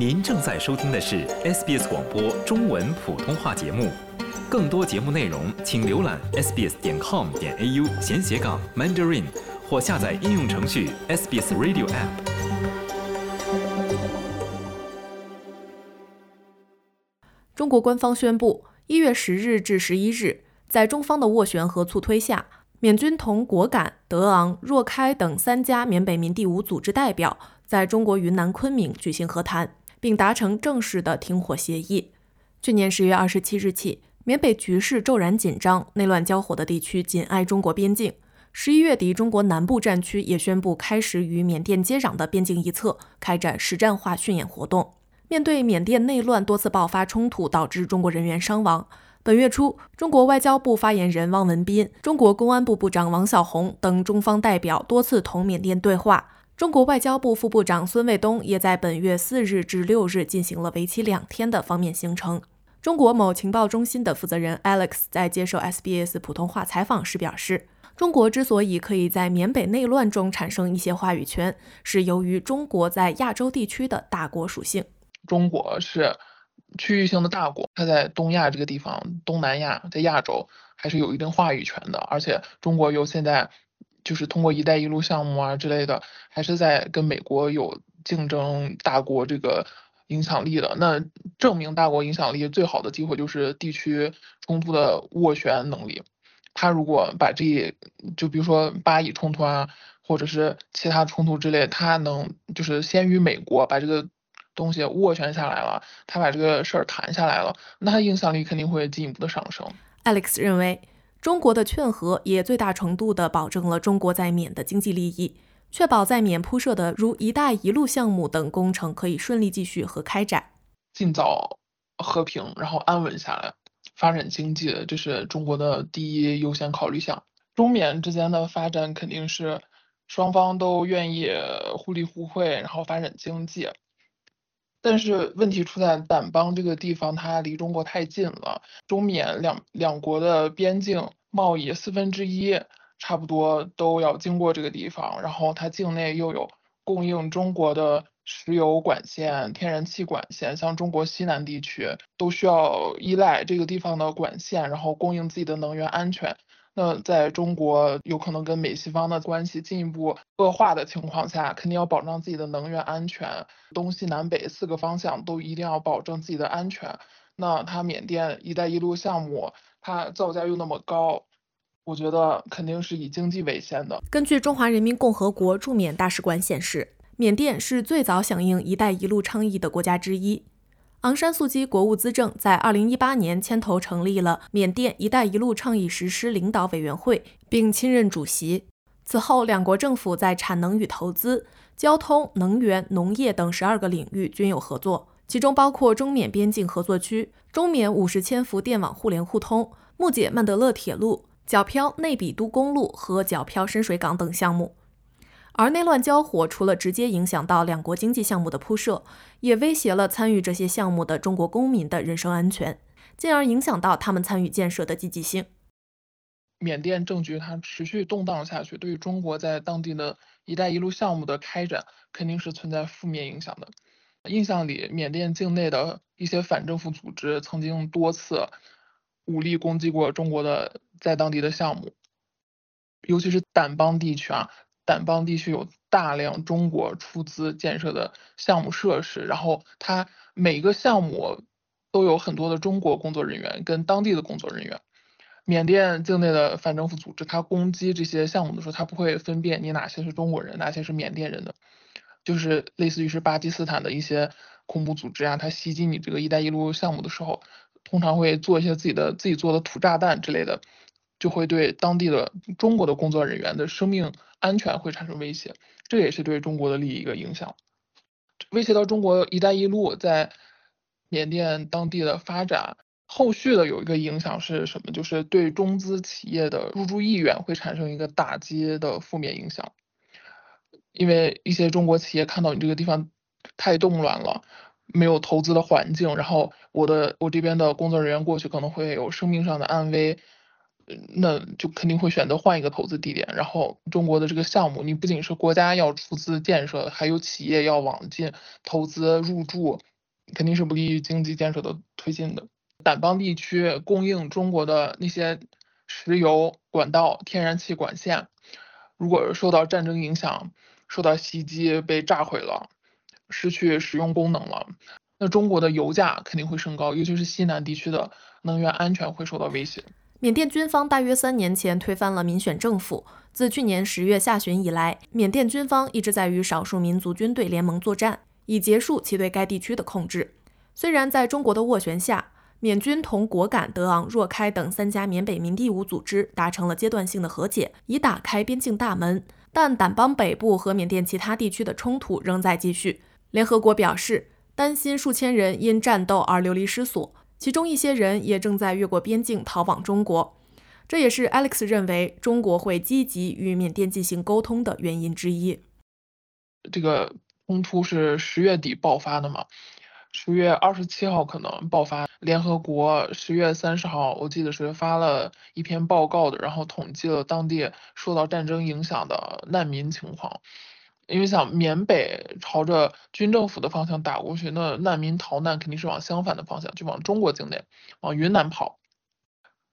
您正在收听的是 SBS 广播中文普通话节目，更多节目内容请浏览 sbs 点 com 点 au 闲斜杠 Mandarin 或下载应用程序 SBS Radio App。中国官方宣布，一月十日至十一日，在中方的斡旋和促推下，缅军同果敢、德昂、若开等三家缅北民地武组织代表在中国云南昆明举行和谈，并达成正式的停火协议。去年十月二十七日起，缅北局势骤然紧张，内乱交火的地区紧挨中国边境。十一月底，中国南部战区也宣布开始与缅甸接壤的边境一侧开展实战化训演活动。面对缅甸内乱多次爆发冲突，导致中国人员伤亡。本月初，中国外交部发言人汪文斌、中国公安部部长王小洪等中方代表多次同缅甸对话。中国外交部副部长孙卫东也在本月四日至六日进行了为期两天的方面行程。中国某情报中心的负责人 Alex 在接受 SBS 普通话采访时表示，中国之所以可以在缅北内乱中产生一些话语权，是由于中国在亚洲地区的大国属性。中国是区域性的大国，它在东亚这个地方，东南亚在亚洲还是有一定话语权的。而且中国又现在就是通过“一带一路”项目啊之类的，还是在跟美国有竞争大国这个影响力的。那证明大国影响力最好的机会就是地区冲突的斡旋能力。他如果把这就比如说巴以冲突啊，或者是其他冲突之类，他能就是先于美国把这个。东西斡旋下来了，他把这个事儿谈下来了，那他影响力肯定会进一步的上升。Alex 认为，中国的劝和也最大程度地保证了中国在缅的经济利益，确保在缅铺设的如“一带一路”项目等工程可以顺利继续和开展，尽早和平，然后安稳下来，发展经济，这是中国的第一优先考虑项。中缅之间的发展肯定是双方都愿意互利互惠，然后发展经济。但是问题出在掸邦这个地方，它离中国太近了。中缅两两国的边境贸易四分之一差不多都要经过这个地方，然后它境内又有供应中国的石油管线、天然气管线，像中国西南地区都需要依赖这个地方的管线，然后供应自己的能源安全。那在中国有可能跟美西方的关系进一步恶化的情况下，肯定要保障自己的能源安全，东西南北四个方向都一定要保证自己的安全。那它缅甸“一带一路”项目，它造价又那么高，我觉得肯定是以经济为先的。根据中华人民共和国驻缅大使馆显示，缅甸是最早响应“一带一路”倡议的国家之一。昂山素姬国务资政在2018年牵头成立了缅甸“一带一路”倡议实施领导委员会，并亲任主席。此后，两国政府在产能与投资、交通、能源、农业等十二个领域均有合作，其中包括中缅边境合作区、中缅五十千伏电网互联互通、木姐曼德勒铁路、皎漂内比都公路和皎漂深水港等项目。而内乱交火除了直接影响到两国经济项目的铺设，也威胁了参与这些项目的中国公民的人身安全，进而影响到他们参与建设的积极性。缅甸政局它持续动荡下去，对中国在当地的一带一路项目的开展，肯定是存在负面影响的。印象里，缅甸境内的一些反政府组织曾经多次武力攻击过中国的在当地的项目，尤其是掸邦地区啊。掸邦地区有大量中国出资建设的项目设施，然后它每个项目都有很多的中国工作人员跟当地的工作人员。缅甸境内的反政府组织，它攻击这些项目的时候，它不会分辨你哪些是中国人，哪些是缅甸人的，就是类似于是巴基斯坦的一些恐怖组织啊，它袭击你这个“一带一路”项目的时候，通常会做一些自己的自己做的土炸弹之类的。就会对当地的中国的工作人员的生命安全会产生威胁，这也是对中国的利益一个影响，威胁到中国“一带一路”在缅甸当地的发展。后续的有一个影响是什么？就是对中资企业的入驻意愿会产生一个打击的负面影响，因为一些中国企业看到你这个地方太动乱了，没有投资的环境，然后我的我这边的工作人员过去可能会有生命上的安危。那就肯定会选择换一个投资地点。然后中国的这个项目，你不仅是国家要出资建设，还有企业要往进投资入驻，肯定是不利于经济建设的推进的。掸邦地区供应中国的那些石油管道、天然气管线，如果受到战争影响，受到袭击被炸毁了，失去使用功能了，那中国的油价肯定会升高，尤其是西南地区的能源安全会受到威胁。缅甸军方大约三年前推翻了民选政府，自去年十月下旬以来，缅甸军方一直在与少数民族军队联盟作战，以结束其对该地区的控制。虽然在中国的斡旋下，缅军同果敢、德昂、若开等三家缅北民地武组织达成了阶段性的和解，以打开边境大门，但掸邦北部和缅甸其他地区的冲突仍在继续。联合国表示，担心数千人因战斗而流离失所，其中一些人也正在越过边境逃往中国。这也是 Alex 认为中国会积极与缅甸进行沟通的原因之一。这个冲突是十月底爆发的嘛？十月二十七号可能爆发。联合国十月三十号，我记得是发了一篇报告的，然后统计了当地受到战争影响的难民情况。因为像缅北朝着军政府的方向打过去，那难民逃难肯定是往相反的方向，就往中国境内，往云南跑。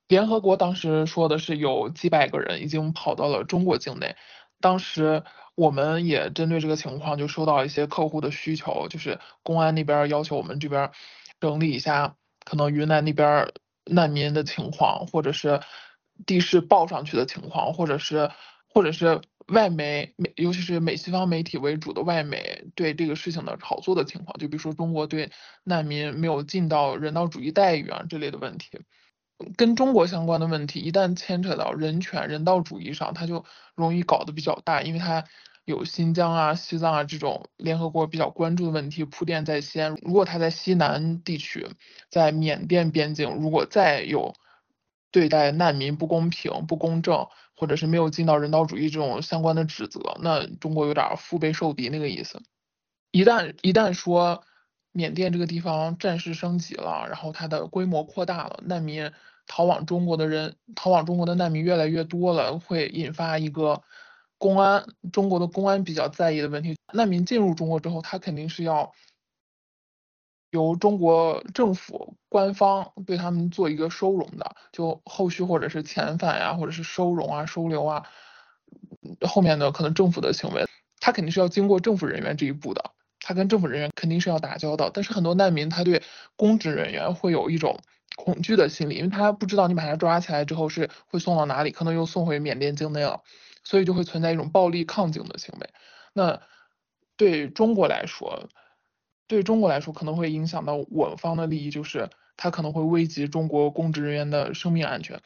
联合国当时说的是有几百个人已经跑到了中国境内。当时我们也针对这个情况，就收到一些客户的需求，就是公安那边要求我们这边整理一下，可能云南那边难民的情况，或者是地势报上去的情况，或者是或者是外媒，尤其是美西方媒体为主的外媒对这个事情的炒作的情况，就比如说中国对难民没有尽到人道主义待遇啊这类的问题。跟中国相关的问题，一旦牵扯到人权、人道主义上，它就容易搞得比较大，因为它有新疆啊、西藏啊这种联合国比较关注的问题铺垫在先。如果它在西南地区，在缅甸边境，如果再有对待难民不公平、不公正，或者是没有尽到人道主义这种相关的指责，那中国有点腹背受敌那个意思。一旦一旦说。缅甸这个地方战事升级了，然后它的规模扩大了，难民逃往中国的人，逃往中国的难民越来越多了，会引发一个公安中国的公安比较在意的问题。难民进入中国之后，他肯定是要由中国政府官方对他们做一个收容的，就后续或者是遣返呀，或者是收容啊、收留啊，后面的可能政府的行为，他肯定是要经过政府人员这一步的。他跟政府人员肯定是要打交道，但是很多难民他对公职人员会有一种恐惧的心理，因为他不知道你把他抓起来之后是会送到哪里，可能又送回缅甸境内了，所以就会存在一种暴力抗警的行为。那对中国来说，对中国来说可能会影响到我方的利益，就是他可能会危及中国公职人员的生命安全。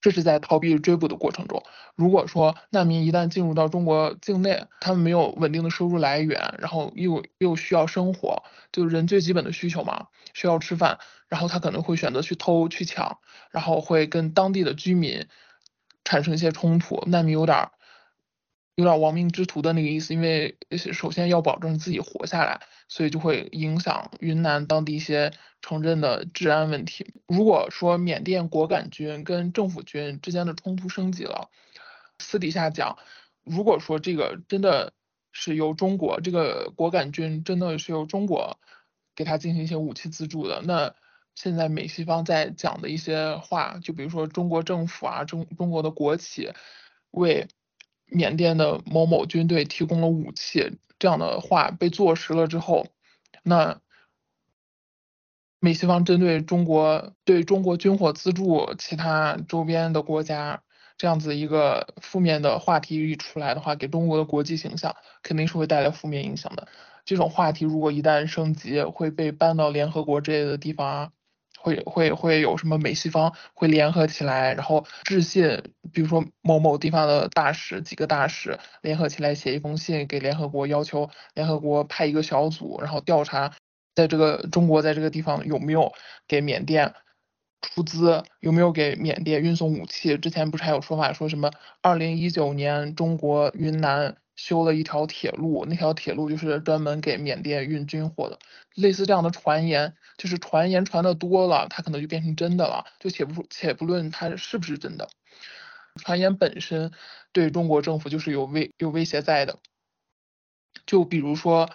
这是在逃避追捕的过程中。如果说难民一旦进入到中国境内，他们没有稳定的收入来源，然后又又需要生活，就是人最基本的需求嘛，需要吃饭，然后他可能会选择去偷去抢，然后会跟当地的居民产生一些冲突。难民有点有点亡命之徒的那个意思，因为首先要保证自己活下来，所以就会影响云南当地一些。城镇的治安问题。如果说缅甸果敢军跟政府军之间的冲突升级了，私底下讲，如果说这个真的是由中国这个果敢军真的是由中国给他进行一些武器资助的，那现在美西方在讲的一些话，就比如说中国政府啊，中中国的国企为缅甸的某某军队提供了武器这样的话被坐实了之后，那。美西方针对中国对中国军火资助其他周边的国家这样子一个负面的话题一出来的话，给中国的国际形象肯定是会带来负面影响的。这种话题如果一旦升级，会被搬到联合国之类的地方啊，会会会有什么美西方会联合起来，然后致信，比如说某某地方的大使几个大使联合起来写一封信给联合国，要求联合国派一个小组，然后调查。在这个中国，在这个地方有没有给缅甸出资？有没有给缅甸运送武器？之前不是还有说法说什么？二零一九年中国云南修了一条铁路，那条铁路就是专门给缅甸运军火的。类似这样的传言，就是传言传的多了，它可能就变成真的了。就且不且不论它是不是真的，传言本身对中国政府就是有威有威胁在的。就比如说。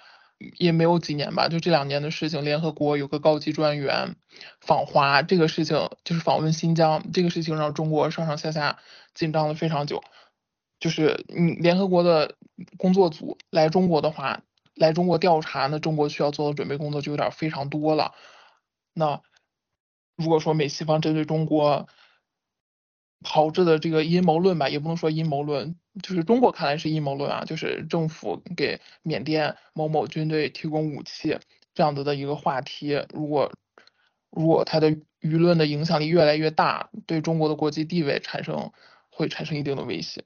也没有几年吧，就这两年的事情，联合国有个高级专员访华，这个事情就是访问新疆，这个事情让中国上上下下紧张了非常久。就是你联合国的工作组来中国的话，来中国调查，那中国需要做的准备工作就有点非常多了。那如果说美西方针对中国炮制的这个阴谋论吧，也不能说阴谋论，就是中国看来是阴谋论啊，就是政府给缅甸某某军队提供武器这样子的一个话题，如果如果它的舆论的影响力越来越大，对中国的国际地位产生会产生一定的威胁。